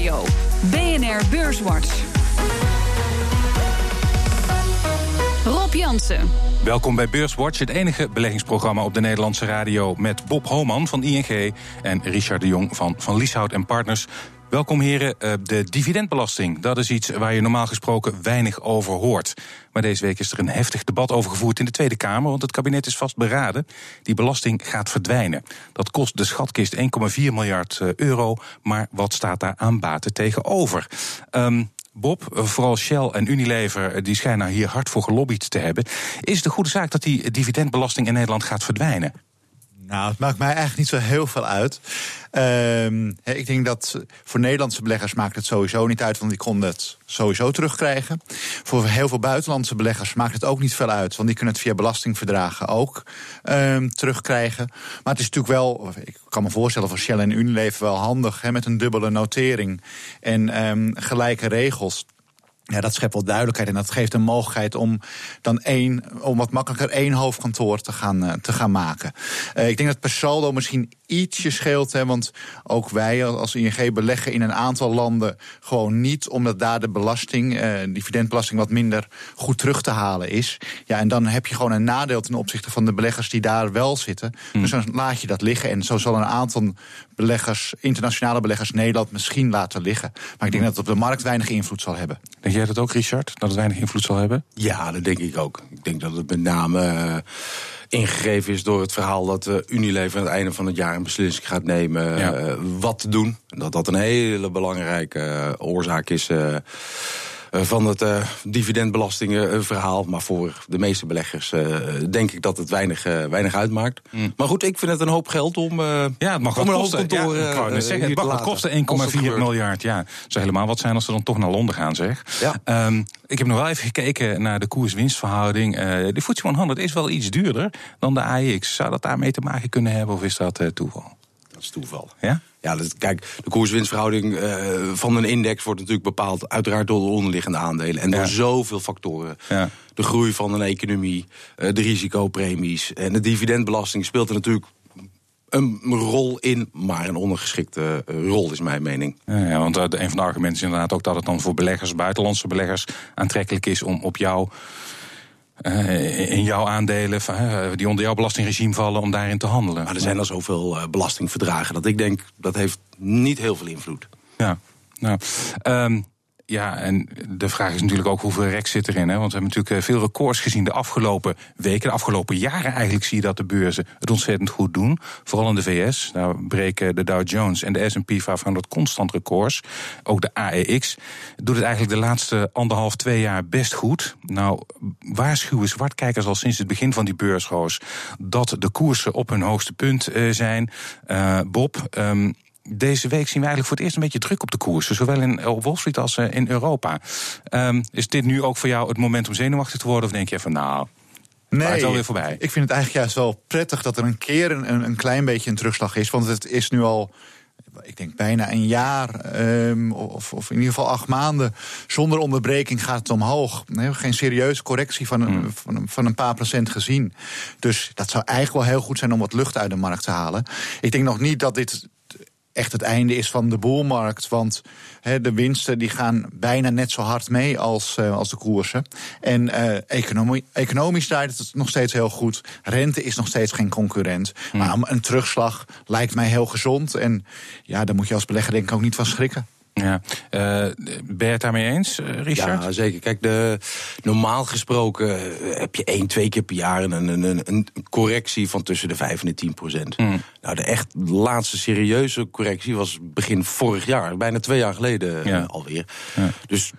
Radio. BNR Beurswatch. Rob Jansen. Welkom bij Beurswatch, het enige beleggingsprogramma op de Nederlandse radio met Bob Homan van ING en Richard de Jong van Van Lieshout en Partners. Welkom heren. Eh, de dividendbelasting, dat is iets waar je normaal gesproken weinig over hoort. Maar deze week is er een heftig debat over gevoerd in de Tweede Kamer, want het kabinet is vast beraden. Die belasting gaat verdwijnen. Dat kost de schatkist 1,4 miljard eh, euro, maar wat staat daar aan baten tegenover? Um, Bob, eh, vooral Shell en Unilever, die schijnen hier hard voor gelobbyd te hebben. Is het een goede zaak dat die dividendbelasting in Nederland gaat verdwijnen? Nou, het maakt mij eigenlijk niet zo heel veel uit. Uh, ik denk dat voor Nederlandse beleggers maakt het sowieso niet uit, want die konden het sowieso terugkrijgen. Voor heel veel buitenlandse beleggers maakt het ook niet veel uit, want die kunnen het via belastingverdragen ook uh, terugkrijgen. Maar het is natuurlijk wel, ik kan me voorstellen voor Shell en Unilever wel handig, he, met een dubbele notering en um, gelijke regels. Ja, dat schept wel duidelijkheid en dat geeft een mogelijkheid om dan één, om wat makkelijker één hoofdkantoor te gaan, uh, te gaan maken. Uh, ik denk dat per saldo misschien ietsje scheelt, hè, want ook wij als ING beleggen in een aantal landen gewoon niet, omdat daar de belasting, uh, dividendbelasting, wat minder goed terug te halen is. Ja, en dan heb je gewoon een nadeel ten opzichte van de beleggers die daar wel zitten. Dus dan laat je dat liggen. En zo zal een aantal beleggers, internationale beleggers, Nederland misschien laten liggen. Maar ik denk dat het op de markt weinig invloed zal hebben. Denk jij dat ook, Richard? Dat het weinig invloed zal hebben? Ja, dat denk ik ook. Ik denk dat het met name uh, ingegeven is door het verhaal dat uh, Unilever aan het einde van het jaar een beslissing gaat nemen ja. uh, wat te doen. Dat dat een hele belangrijke oorzaak is eh, van het uh, dividendbelastingenverhaal. Maar voor de meeste beleggers uh, denk ik dat het weinig, weinig uitmaakt. Mm. Maar goed, ik vind het een hoop geld om, ja, het mag om een hoofdkantoor ja, Het mag wat kosten, 1,4 miljard. Ja, zou helemaal wat zijn als ze dan toch naar Londen gaan, zeg. Ja. Um, ik heb nog wel even gekeken naar de koers-winstverhouding. de FTSE 100 is wel iets duurder dan de AX. Zou dat daarmee te maken kunnen hebben of is dat toeval? Dat is toeval. Ja? Ja, dat, kijk, de koerswinstverhouding uh, van een index wordt natuurlijk bepaald uiteraard door de onderliggende aandelen. En door ja. zoveel factoren. Ja. De groei van een economie, uh, de risicopremies en de dividendbelasting speelt er natuurlijk een rol in, maar een ondergeschikte rol is mijn mening. Ja, ja want een van de argumenten is inderdaad ook dat het dan voor beleggers, buitenlandse beleggers, aantrekkelijk is om op jouw uh, in jouw aandelen uh, die onder jouw belastingregime vallen om daarin te handelen. Maar er zijn al zoveel uh, belastingverdragen dat ik denk dat heeft niet heel veel invloed. Ja, nou. Um, ja, en de vraag is natuurlijk ook hoeveel rek zit erin. Hè? Want we hebben natuurlijk eh, veel records gezien de afgelopen weken, de afgelopen jaren eigenlijk zie je dat de beurzen het ontzettend goed doen. Vooral in de VS. Daar breken de Dow Jones en de S&P 500 constant records. Ook de AEX doet het eigenlijk de laatste anderhalf, twee jaar best goed. Nou, waarschuwen zwartkijkers al sinds het begin van die beursroos dat de koersen op hun hoogste punt uh, zijn. Uh, Bob, um, deze week zien we eigenlijk voor het eerst een beetje druk op de koersen. Zowel in Wall Street als uh, in Europa. Um, is dit nu ook voor jou het moment om zenuwachtig te worden? Of denk je van nou. Nee, het alweer voorbij. ik vind het eigenlijk juist wel prettig dat er een keer een, een klein beetje een terugslag is. Want het is nu al ik denk bijna een jaar, um, of, of, in ieder geval acht maanden, zonder onderbreking gaat het omhoog. Nee, geen serieuze correctie van een, mm. van, een, van een paar procent gezien. Dus dat zou eigenlijk wel heel goed zijn om wat lucht uit de markt te halen. Ik denk nog niet dat dit echt het einde is van de boelmarkt. Want he, de winsten die gaan bijna net zo hard mee als, uh, als de koersen. En uh, economie, economisch draait het nog steeds heel goed. Rente is nog steeds geen concurrent. Hmm. Maar een terugslag lijkt mij heel gezond. En ja, daar moet je als belegger denk ik ook niet van schrikken. Ja. Uh, ben je het daarmee eens, Richard? Ja, zeker. Kijk, de, normaal gesproken heb je één, twee keer per jaar een, een, een correctie van tussen de 5 en de 10 procent. Mm. Nou, de echt laatste serieuze correctie was begin vorig jaar, bijna twee jaar geleden ja. alweer. Ja. Dus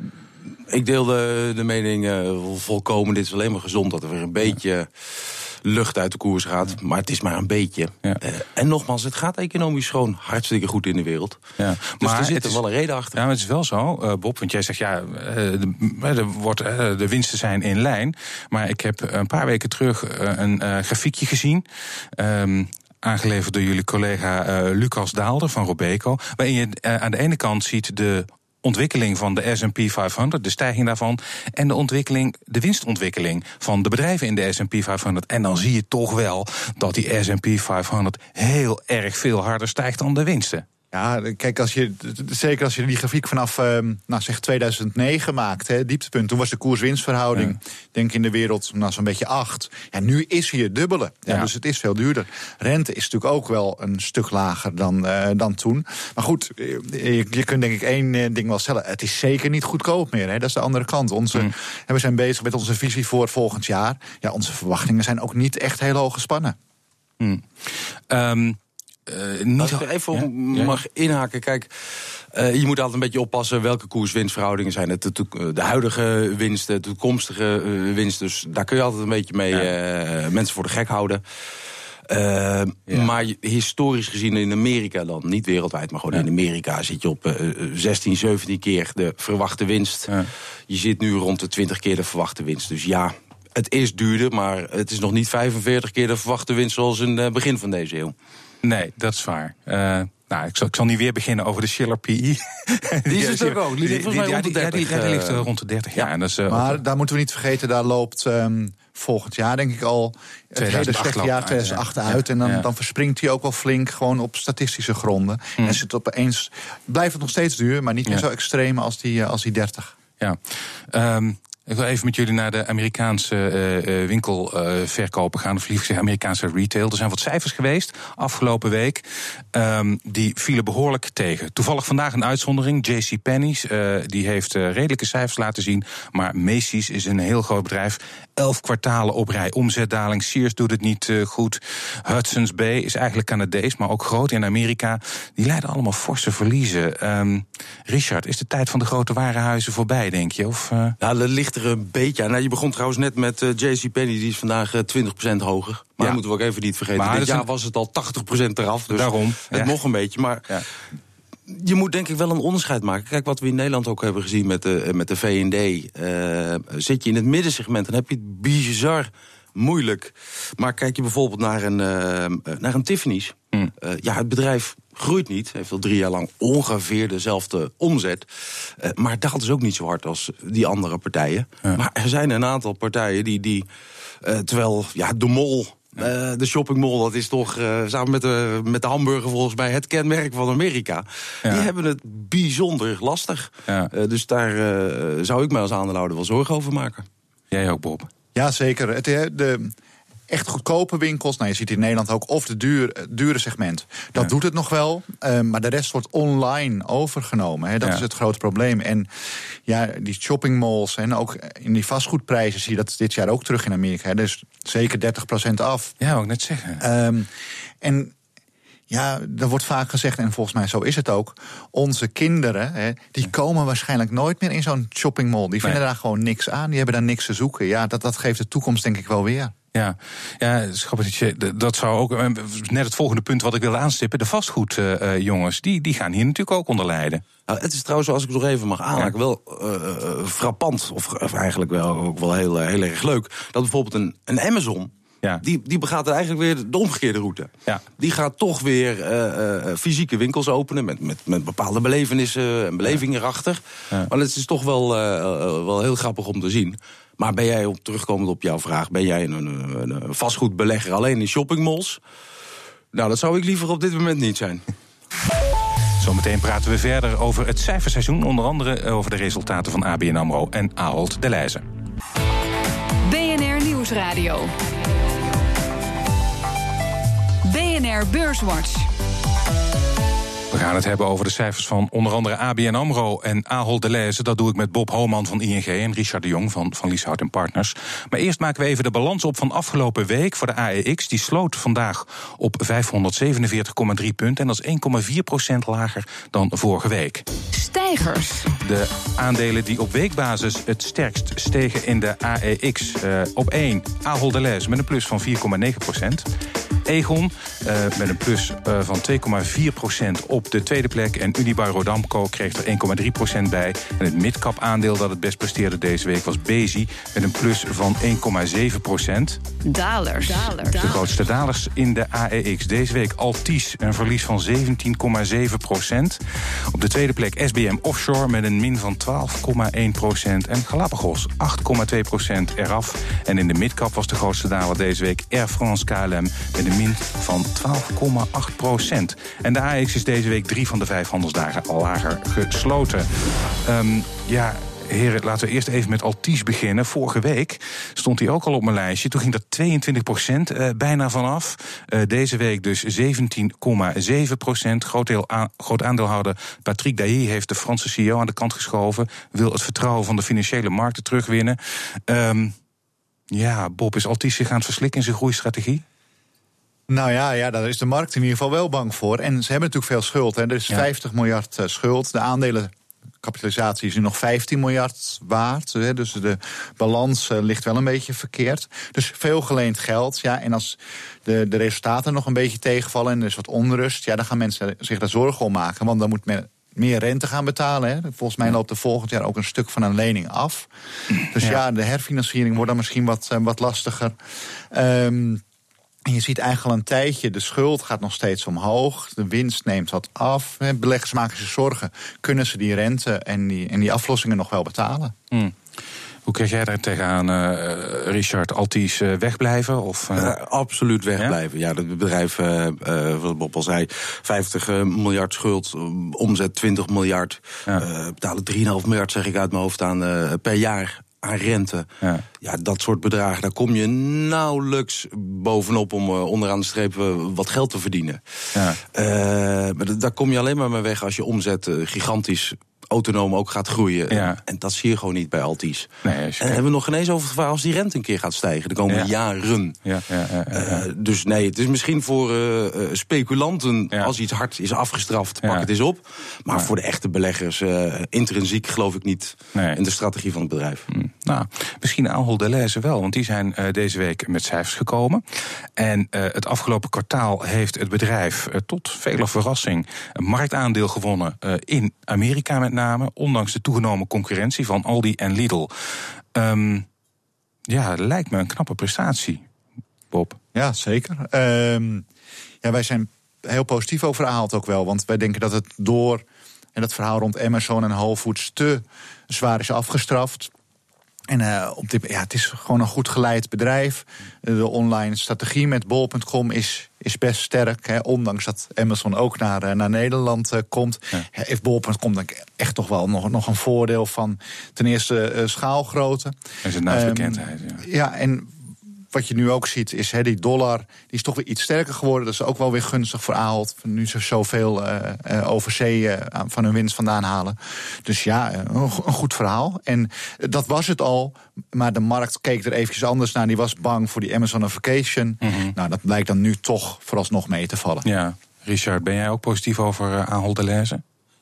ik deel de, de mening uh, volkomen, dit is alleen maar gezond dat er weer een beetje... Ja lucht uit de koers gaat. Maar het is maar een beetje. Ja. Uh, en nogmaals, het gaat economisch gewoon hartstikke goed in de wereld. Ja. Dus maar er zit er wel een reden achter. Ja, maar het is wel zo, uh, Bob. Want jij zegt, ja, uh, de, de, wordt, de winsten zijn in lijn. Maar ik heb een paar weken terug een grafiekje gezien. Um, aangeleverd door jullie collega uh, Lucas Daalder van Robeco. Waarin je uh, aan de ene kant ziet de ontwikkeling van de S&P 500, de stijging daarvan, en de ontwikkeling, de winstontwikkeling van de bedrijven in de S&P 500. En dan zie je toch wel dat die S&P 500 heel erg veel harder stijgt dan de winsten. Ja, kijk, als je, zeker als je die grafiek vanaf ehm, nou, zeg 2009 maakt, hè, dieptepunt, toen was de koers-winstverhouding, denk ik in de wereld, nou, zo'n beetje acht. Ja, nu is hij het dubbele. Ja, Dus het is veel duurder. Rente is natuurlijk ook wel een stuk lager dan, uh, dan toen. Maar goed, eh, je, je, kunt denk ik één eh, ding wel stellen. Het is zeker niet goedkoop meer. Hè. Dat is de andere kant. Onze, mm. We zijn bezig met onze visie voor volgend jaar. Ja, onze verwachtingen zijn ook niet echt heel hoog gespannen. Mm. Um, uh, niet Als ik even mag inhaken, kijk. Uh, je moet altijd een beetje oppassen welke koers-winstverhoudingen zijn het. De, de, huidige winsten, de toekomstige uh, winst. Dus daar kun je altijd een beetje mee ja. mensen voor de gek houden. Ja. Maar historisch gezien in Amerika dan, niet wereldwijd, maar gewoon in Amerika zit je op 16, 17 keer de verwachte winst. Je zit nu rond de 20 keer de verwachte winst. Dus ja, het is duurder, maar het is nog niet 45 keer de verwachte winst zoals in het begin van deze eeuw. Nee, dat is waar. Uh, nou, ik zal, ik zal niet weer beginnen over de Schiller PI. Die is het ook ook. Die ligt volgens mij rond de 30. Ja, die, ligt rond de 30 jaar. Ja. En dat is, uh, maar daar moeten we niet vergeten, daar loopt um, volgend jaar denk ik al het hele slechte jaar 2008 uit. En dan, ja. dan verspringt hij ook wel flink gewoon op statistische gronden. Mm. En zit opeens, blijft het nog steeds duur, maar niet meer zo extreem als die, als die 30. Ja. Um, ik wil even met jullie naar de Amerikaanse uh, winkelverkopen gaan. Of liever gezegd Amerikaanse retail. Er zijn wat cijfers geweest afgelopen week. Um, die vielen behoorlijk tegen. Toevallig vandaag een uitzondering. JC Penney's. Uh, die heeft redelijke cijfers laten zien. Maar Macy's is een heel groot bedrijf. Elf kwartalen op rij omzetdaling. Sears doet het niet goed. Hudson's Bay is eigenlijk Canadees, maar ook groot in Amerika. Die leiden allemaal forse verliezen. Um, Richard, is de tijd van de grote warenhuizen voorbij, denk je? Of, ja, er een beetje aan. Nou, je begon trouwens net met uh, eh, JC Penny, die is vandaag uh, eh, 20% hoger. Maar ja. dat moeten we ook even niet vergeten. Maar Dit jaar een... was het al 80% eraf. Dus Daarom. Het ja. mocht een beetje. Maar ja. je moet denk ik wel een onderscheid maken. Kijk, wat we in Nederland ook hebben gezien met de, met de VND. Uh, zit je in het middensegment, dan heb je het bizar moeilijk. Maar kijk je bijvoorbeeld naar een, uh, naar een Tiffany's. Mm. Uh, ja, het bedrijf groeit niet. Heeft al drie jaar lang ongeveer dezelfde omzet. Uh, maar daalt dus ook niet zo hard als die andere partijen. Ja. Maar er zijn een aantal partijen die... die terwijl ja, de mol uh, de shoppingmall, dat is toch uh, samen met de, met de hamburger volgens mij het kenmerk van Amerika. Ja. Die hebben het bijzonder lastig. Ja. Uh, dus daar zou ik mij als aandeelhouder wel zorgen over maken. Jij ook, Bob? Ja, zeker. Het, de echt goedkope winkels, nou je ziet in Nederland ook, of de duur, dure segment. Dat ja. doet het nog wel, uh, maar de rest wordt online overgenomen. Hè. Dat ja. is het grote probleem. En ja, die shoppingmalls en ook in die vastgoedprijzen zie je dat dit jaar ook terug in Amerika. Hè. Dus zeker 30% af. Ja, ik net zeggen. Um, en ja, er wordt vaak gezegd, en volgens mij zo is het ook. Onze kinderen, hè, die komen waarschijnlijk nooit meer in zo'n shoppingmall. Die vinden nee. daar gewoon niks aan, die hebben daar niks te zoeken. Ja, dat, dat geeft de toekomst denk ik wel weer. Ja, ja dat, dat zou ook eh, net het volgende punt wat ik wil aanstippen. De vastgoedjongens, uh, die, die gaan hier natuurlijk ook onder lijden. Nou, het is trouwens, als ik nog even mag aanhaken, wel uh, frappant. Of, of, eigenlijk wel, ook wel heel, heel erg leuk. Dat bijvoorbeeld een, een Amazon ja. Die, die begaat eigenlijk weer de omgekeerde route. Ja. Die gaat toch weer uh, uh, fysieke winkels openen met, met, met bepaalde belevenissen en belevingen ja. erachter. Maar het is toch wel, uh, wel heel grappig om te zien. Maar ben jij, op, terugkomend op jouw vraag, ben jij een, een, een vastgoedbelegger alleen in shoppingmalls? Nou, dat zou ik liever op dit moment niet zijn. Zometeen praten we verder over het cijferseizoen. Onder andere over de resultaten van ABN AMRO en Ahold de Leijzen. BNR Nieuwsradio. BNR Beurswatch. We gaan het hebben over de cijfers van onder andere ABN AMRO en Ahold Deleuze. Dat doe ik met Bob Homan van ING en Richard de Jong van, van Lieshout Partners. Maar eerst maken we even de balans op van afgelopen week voor de AEX. Die sloot vandaag op 547,3 punten. En dat is 1,4 procent lager dan vorige week. Stijgers. De aandelen die op weekbasis het sterkst stegen in de AEX. Uh, op 1 Ahold Deleuze met een plus van 4,9 procent. Egon uh, met een plus uh, van 2,4 procent op de tweede plek. En Unibail Rodamco kreeg er 1,3 procent bij. En het midcap aandeel dat het best presteerde deze week was Bezi met een plus van 1,7 procent. Dalers. Dalers. De grootste dalers in de AEX. Deze week Altis een verlies van 17,7 procent. Op de tweede plek SBM Offshore met een min van 12,1 procent. En Galapagos 8,2 procent eraf. En in de midcap was de grootste daler deze week Air France KLM met een van 12,8 procent. En de AX is deze week drie van de vijf handelsdagen lager gesloten. Ehm, ja, heren, laten we eerst even met Altis beginnen. Vorige week stond hij ook al op mijn lijstje. Toen ging dat 22 procent uh, bijna vanaf. Uh, deze week dus 17,7 procent. Groot, groot aandeelhouder Patrick Dailly heeft de Franse CEO aan de kant geschoven. Wil het vertrouwen van de financiële markten terugwinnen. Um, ja, Bob, is Altis zich aan het verslikken in zijn groeistrategie? Nou ja, ja, daar is de markt in ieder geval wel bang voor. En ze hebben natuurlijk veel schuld. Hè. Er is ja. 50 miljard uh, schuld. De aandelen capitalisatie is nu nog 15 miljard waard. Dus de balans ligt wel een beetje verkeerd. Dus veel geleend geld. Ja, en als de, de resultaten nog een beetje tegenvallen en er is wat onrust, ja, dan gaan mensen zich daar zorgen om maken. Want dan moet men meer rente gaan betalen. Hè. Volgens mij loopt er volgend jaar ook een stuk van een lening af. Dus ja, ja de herfinanciering wordt dan misschien wat, wat lastiger. Um, en je ziet eigenlijk al een tijdje, de schuld gaat nog steeds omhoog. De winst neemt wat af. Beleggers maken zich zorgen. Kunnen ze die rente en die, en die aflossingen nog wel betalen? Hmm. Hoe kijk jij daar tegenaan, uh, Richard? Altis uh, wegblijven? Of, uh... absoluut wegblijven. Ja, ja het bedrijf, wat Bob al zei, 50 miljard schuld, omzet 20 miljard. Ja. betalen 3,5 miljard, zeg ik uit mijn hoofd, aan per jaar aan rente. Ja. ja. dat soort bedragen, daar kom je nauwelijks bovenop om uh, onderaan de streep uh, wat geld te verdienen. Ja. Uh, maar daar kom je alleen maar mee weg als je omzet gigantisch autonoom ook gaat groeien. Ja. En dat zie je gewoon niet bij Altis. Nee, en hebben we nog geen eens over het als die rente een keer gaat stijgen de komende jaren. Ja, uh, dus nee, het is misschien voor uh, speculanten als iets hard is afgestraft, pak het eens op. Maar voor de echte beleggers, uh, intrinsiek geloof ik niet nee. in de strategie van het bedrijf. Mm. Nou, misschien Ahold Delhaize wel, want die zijn deze week met cijfers gekomen. En het afgelopen kwartaal heeft het bedrijf tot vele verrassing een marktaandeel gewonnen in Amerika met name ondanks de toegenomen concurrentie van Aldi en Lidl. Um, ja, lijkt me een knappe prestatie, Bob. Ja, zeker. Um, ja, wij zijn heel positief over Ahold ook wel. Want wij denken dat het door en dat verhaal rond Amazon en Whole te zwaar is afgestraft. En uh, op dit, ja, het is gewoon een goed geleid bedrijf. De online strategie met bol.com is, is best sterk. Hè, ondanks dat Amazon ook naar, uh, naar Nederland uh, komt. Ja. Heeft bol.com dan echt toch wel nog, nog een voordeel van ten eerste schaalgrootte. En zijn naamsbekendheid. Um, ja. ja, en wat je nu ook ziet is, hè, die dollar die is toch weer iets sterker geworden. Dat is ook wel weer gunstig voor Ahold. Nu ze zoveel uh, uh, over zee uh, van hun winst vandaan halen. Dus ja, een, goed verhaal. En dat was het al. Maar de markt keek er eventjes anders naar. Die was bang voor die Amazon Vacation. Mm -hmm. Nou, dat blijkt dan nu toch vooralsnog mee te vallen. Ja. Richard, ben jij ook positief over Ahold Delhaize?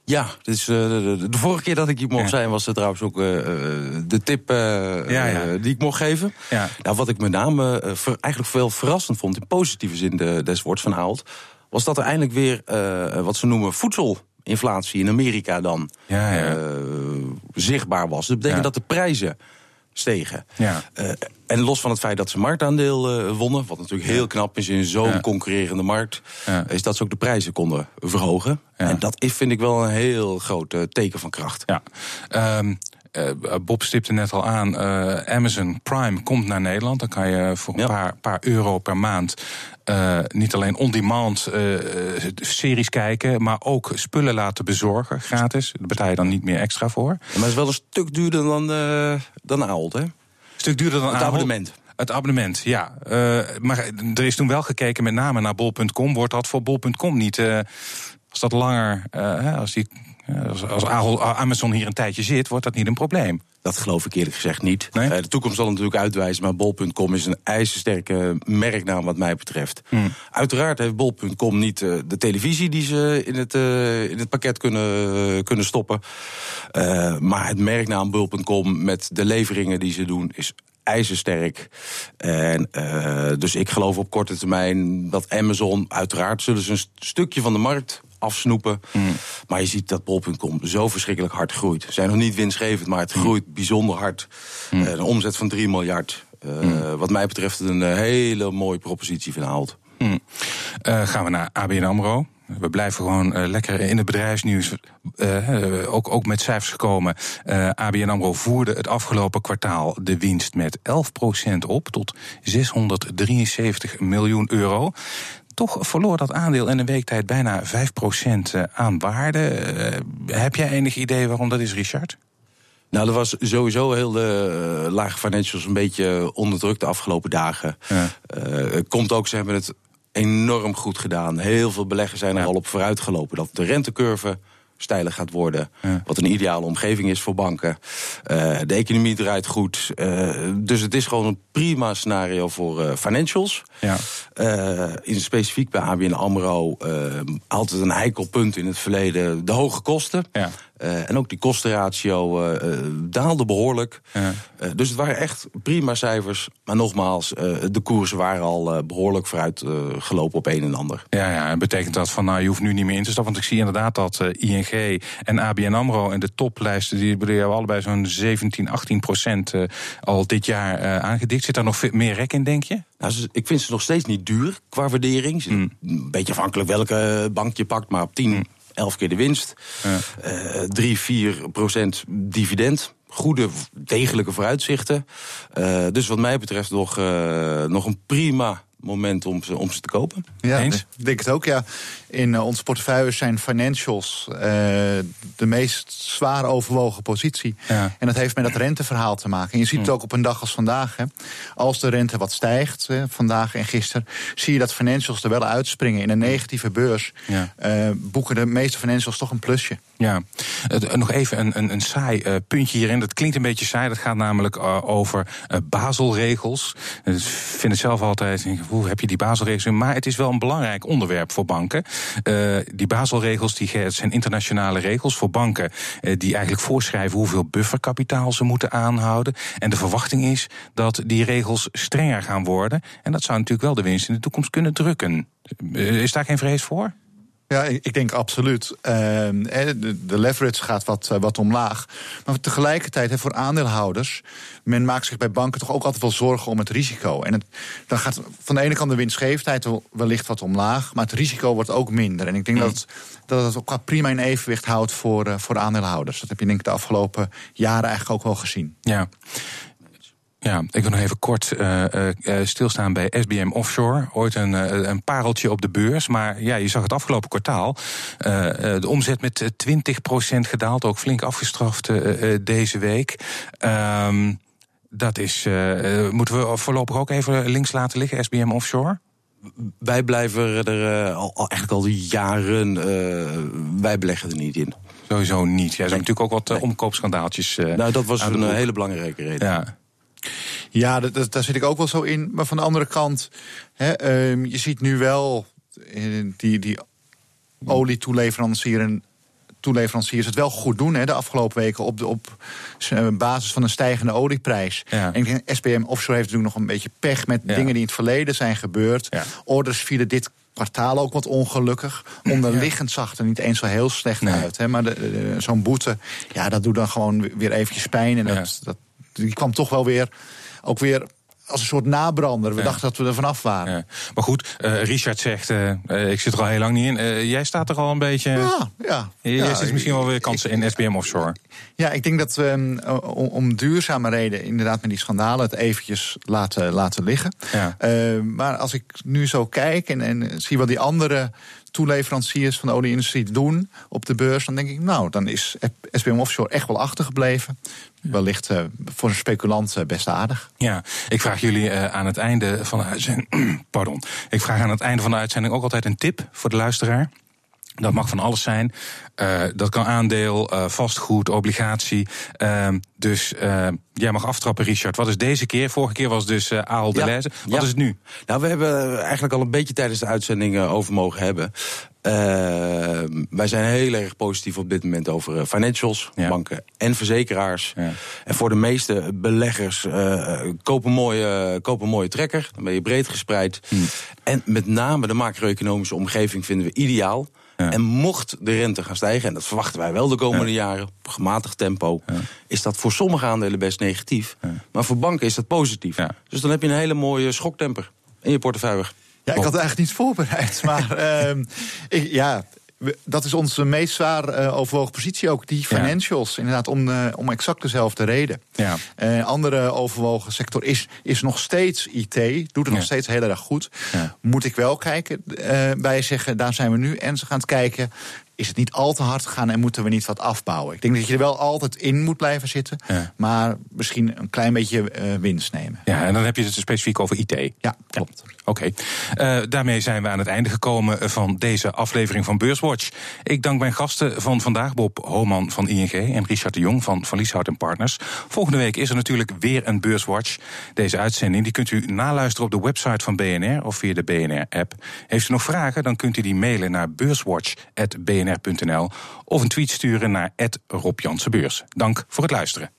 Ja, dus, uh, de, de, vorige keer dat ik hier mocht ja. zijn was er trouwens ook uh, de tip uh, ja, ja. die ik mocht geven. Nou, wat ik met name ver, eigenlijk veel verrassend vond, in positieve zin de, des woords van Aalt, was dat er eindelijk weer wat ze noemen voedselinflatie in Amerika dan zichtbaar was. Dat betekent dat de prijzen stegen. Ja. Uh, en los van het feit dat ze marktaandeel uh, wonnen, wat natuurlijk heel knap is in zo'n ja. concurrerende markt, ja. is dat ze ook de prijzen konden verhogen. En dat is, vind ik wel een heel groot uh, teken van kracht. Ja. Um, uh, Bob stipte net al aan, uh, Amazon Prime komt naar Nederland. Dan kan je voor een ja. paar, paar, euro per maand uh, niet alleen on-demand series kijken, maar ook spullen laten bezorgen, gratis. Daar betaal je dan niet meer extra voor. Ja, maar het is wel een stuk duurder dan, dan Ahold, hè? stuk duurder dan het Ahold. abonnement. Het abonnement, ja. maar er is toen wel gekeken met name naar bol.com. Wordt dat voor bol.com niet... als dat langer, als die als, als Amazon hier een tijdje zit, wordt dat niet een probleem. Dat geloof ik eerlijk gezegd niet. Nee? Uh, de toekomst zal natuurlijk uitwijzen, maar bol.com is een ijzersterke merknaam wat mij betreft. Hmm. Uiteraard heeft bol.com niet uh, de televisie die ze in het, uh, in het pakket kunnen, kunnen stoppen. maar het merknaam bol.com met de leveringen die ze doen is ijzersterk. En uh, dus ik geloof op korte termijn dat Amazon, uiteraard zullen ze een stukje van de markt afsnoepen. Mm. Maar je ziet dat bol.com zo verschrikkelijk hard groeit. Ze zijn nog niet winstgevend, maar het groeit bijzonder hard. Mm. Uh, een omzet van 3 miljard. Uh, mm. Wat mij betreft een hele mooie propositie Ahold. gaan we naar ABN AMRO. we blijven gewoon uh, lekker in het bedrijfsnieuws. Uh, ook, ook met cijfers gekomen. Uh, ABN AMRO voerde het afgelopen kwartaal de winst met 11% op tot 673 miljoen euro. Toch verloor dat aandeel in een week tijd bijna 5% aan waarde. heb jij enig idee waarom dat is, Richard? Nou, er was sowieso heel de lage financials een beetje onderdrukt de afgelopen dagen. Ja. komt ook, ze hebben het enorm goed gedaan. Heel veel beleggers zijn er al op vooruit gelopen. Dat de rentecurve steiler gaat worden. Wat een ideale omgeving is voor banken. Uh, de economie draait goed. Uh, dus het is gewoon een prima scenario voor uh, financials. Ja. in specifiek bij ABN AMRO altijd een heikel punt in het verleden. De hoge kosten. Ja. Uh, en ook die kostenratio uh, daalde behoorlijk. Ja. Uh, dus het waren echt prima cijfers. Maar nogmaals, de koersen waren al behoorlijk vooruit gelopen op een en ander. Ja, ja, en betekent dat van nou, je hoeft nu niet meer in te stappen? Want ik zie inderdaad dat ING en ABN AMRO en de toplijsten... die hebben allebei zo'n 17, 18 procent al dit jaar aangedikt. Zit daar nog veel meer rek in, denk je? Nou, ik vind ze nog steeds niet duur qua waardering. Mm. Een beetje afhankelijk welke bank je pakt, maar op 10... Mm elf keer de winst. Ja. 3, uh, 4 procent dividend. Goede, degelijke vooruitzichten. Uh, dus wat mij betreft nog, uh, nog een prima moment om ze, om ze te kopen. Ja, Eens? ik denk het ook, ja. In uh, onze portefeuille zijn financials uh, de meest zwaar overwogen positie. Ja. En dat heeft met dat renteverhaal te maken. En je ziet het hm. ook op een dag als vandaag. Hè. Als de rente wat stijgt, hè, vandaag en gisteren... zie je dat financials er wel uitspringen. In een negatieve beurs ja. uh, boeken de meeste financials toch een plusje. Ja, nog even een, een, een saai puntje hierin. Dat klinkt een beetje saai. Dat gaat namelijk over Baselregels. Ik vind het zelf altijd hoe heb je die Baselregels? Maar het is wel een belangrijk onderwerp voor banken. Die Baselregels die zijn internationale regels voor banken die eigenlijk voorschrijven hoeveel bufferkapitaal ze moeten aanhouden. En de verwachting is dat die regels strenger gaan worden. En dat zou natuurlijk wel de winst in de toekomst kunnen drukken. Is daar geen vrees voor? Ja, ik denk absoluut. Uh, de, leverage gaat wat, wat omlaag. Maar tegelijkertijd, voor aandeelhouders, men maakt zich bij banken toch ook altijd wel zorgen om het risico. En het, dan gaat van de ene kant de winstgevendheid wellicht wat omlaag, maar het risico wordt ook minder. En ik denk mm. dat, dat het ook prima in evenwicht houdt voor, uh, voor aandeelhouders. Dat heb je denk ik de afgelopen jaren eigenlijk ook wel gezien. Ja. Ja, ik wil nog even kort uh, uh, stilstaan bij SBM Offshore. Ooit een, een pareltje op de beurs. Maar ja, je zag het afgelopen kwartaal. de omzet met 20% gedaald. Ook flink afgestraft deze week. Ehm, dat is. moeten we voorlopig ook even links laten liggen, SBM Offshore? Wij blijven er al, al, eigenlijk al jaren. wij beleggen er niet in. Sowieso niet. Jij zijn natuurlijk ook wat omkoopschandaaltjes. nou, dat was een hele belangrijke reden. Ja. Ja, dat, dat, daar zit ik ook wel zo in. Maar van de andere kant, hè, um, je ziet nu wel uh, die, die olietoeleverancier toeleveranciers het wel goed doen hè, de afgelopen weken op, de, op basis van een stijgende olieprijs. Ja. En ik SPM Offshore heeft natuurlijk nog een beetje pech met dingen die in het verleden zijn gebeurd. Ja. Orders vielen dit kwartaal ook wat ongelukkig. Onderliggend zag er niet eens zo heel slecht uit. Hè, maar zo'n boete, ja, dat doet dan gewoon weer eventjes pijn. En dat, dat die kwam toch wel weer, ook weer als een soort nabrander. We dachten dat we er vanaf waren. Ja. Maar goed, uh, Richard zegt, uh, ik zit er al heel lang niet in. Jij staat er al een beetje... Ja, ja. Jij ja, ziet misschien wel weer kansen in SBM Offshore. Ja, ik denk dat we um, om, om, duurzame reden... inderdaad met die schandalen het eventjes laten, laten liggen. Ja. maar als ik nu zo kijk en, en zie wat die andere toeleveranciers van de olieindustrie doen op de beurs, dan denk ik, nou, dan is SBM Offshore echt wel achtergebleven. Wellicht uh, voor een speculant uh, best aardig. Ja, ik vraag jullie uh, aan het einde van de uitzending. Pardon. Ik vraag aan het einde van de uitzending ook altijd een tip voor de luisteraar. Dat mag van alles zijn. Uh, dat kan aandeel, uh, vastgoed, obligatie. Uh, dus jij mag aftrappen, Richard. Wat is deze keer? Vorige keer was dus uh, Aal de ja, Wat ja. is het nu? Nou, we hebben eigenlijk al een beetje tijdens de uitzending over mogen hebben. Wij zijn heel erg positief op dit moment over financials, ja. banken en verzekeraars. Ja. En voor de meeste beleggers koop, een mooie, koop een mooie trekker. Dan ben je breed gespreid. Hm. En met name de macro-economische omgeving vinden we ideaal. En mocht de rente gaan stijgen, en dat verwachten wij wel de komende jaren, op gematigd tempo, is dat voor sommige aandelen best negatief. Maar voor banken is dat positief. Dus dan heb je een hele mooie schoktemper in je portefeuille. Ja, ik had het eigenlijk niet voorbereid. Maar ehm, ik, ja, dat is onze meest zwaar eh, overwogen positie ook. Die financials, inderdaad, om, eh, om exact dezelfde reden. Ja. Eh, andere overwogen sector is, is nog steeds IT. Doet het Ja. nog steeds heel erg goed. Moet ik wel kijken, bij zeggen, daar zijn we nu. En ze gaan het kijken, is het niet al te hard gegaan... en moeten we niet wat afbouwen? Ik denk dat je er wel altijd in moet blijven zitten. Ja. Maar misschien een klein beetje eh, winst nemen. Ja, en dan heb je het specifiek over IT. Ja, klopt. Oké, Eh, daarmee zijn we aan het einde gekomen van deze aflevering van Beurswatch. Ik dank mijn gasten van vandaag, Bob Homan van ING en Richard de Jong van Van Lieshout Partners. Volgende week is er natuurlijk weer een Beurswatch. Deze uitzending die kunt u naluisteren op de website van BNR of via de BNR-app. Heeft u nog vragen, dan kunt u die mailen naar of een tweet sturen naar Rob Jansen Beurs. Dank voor het luisteren.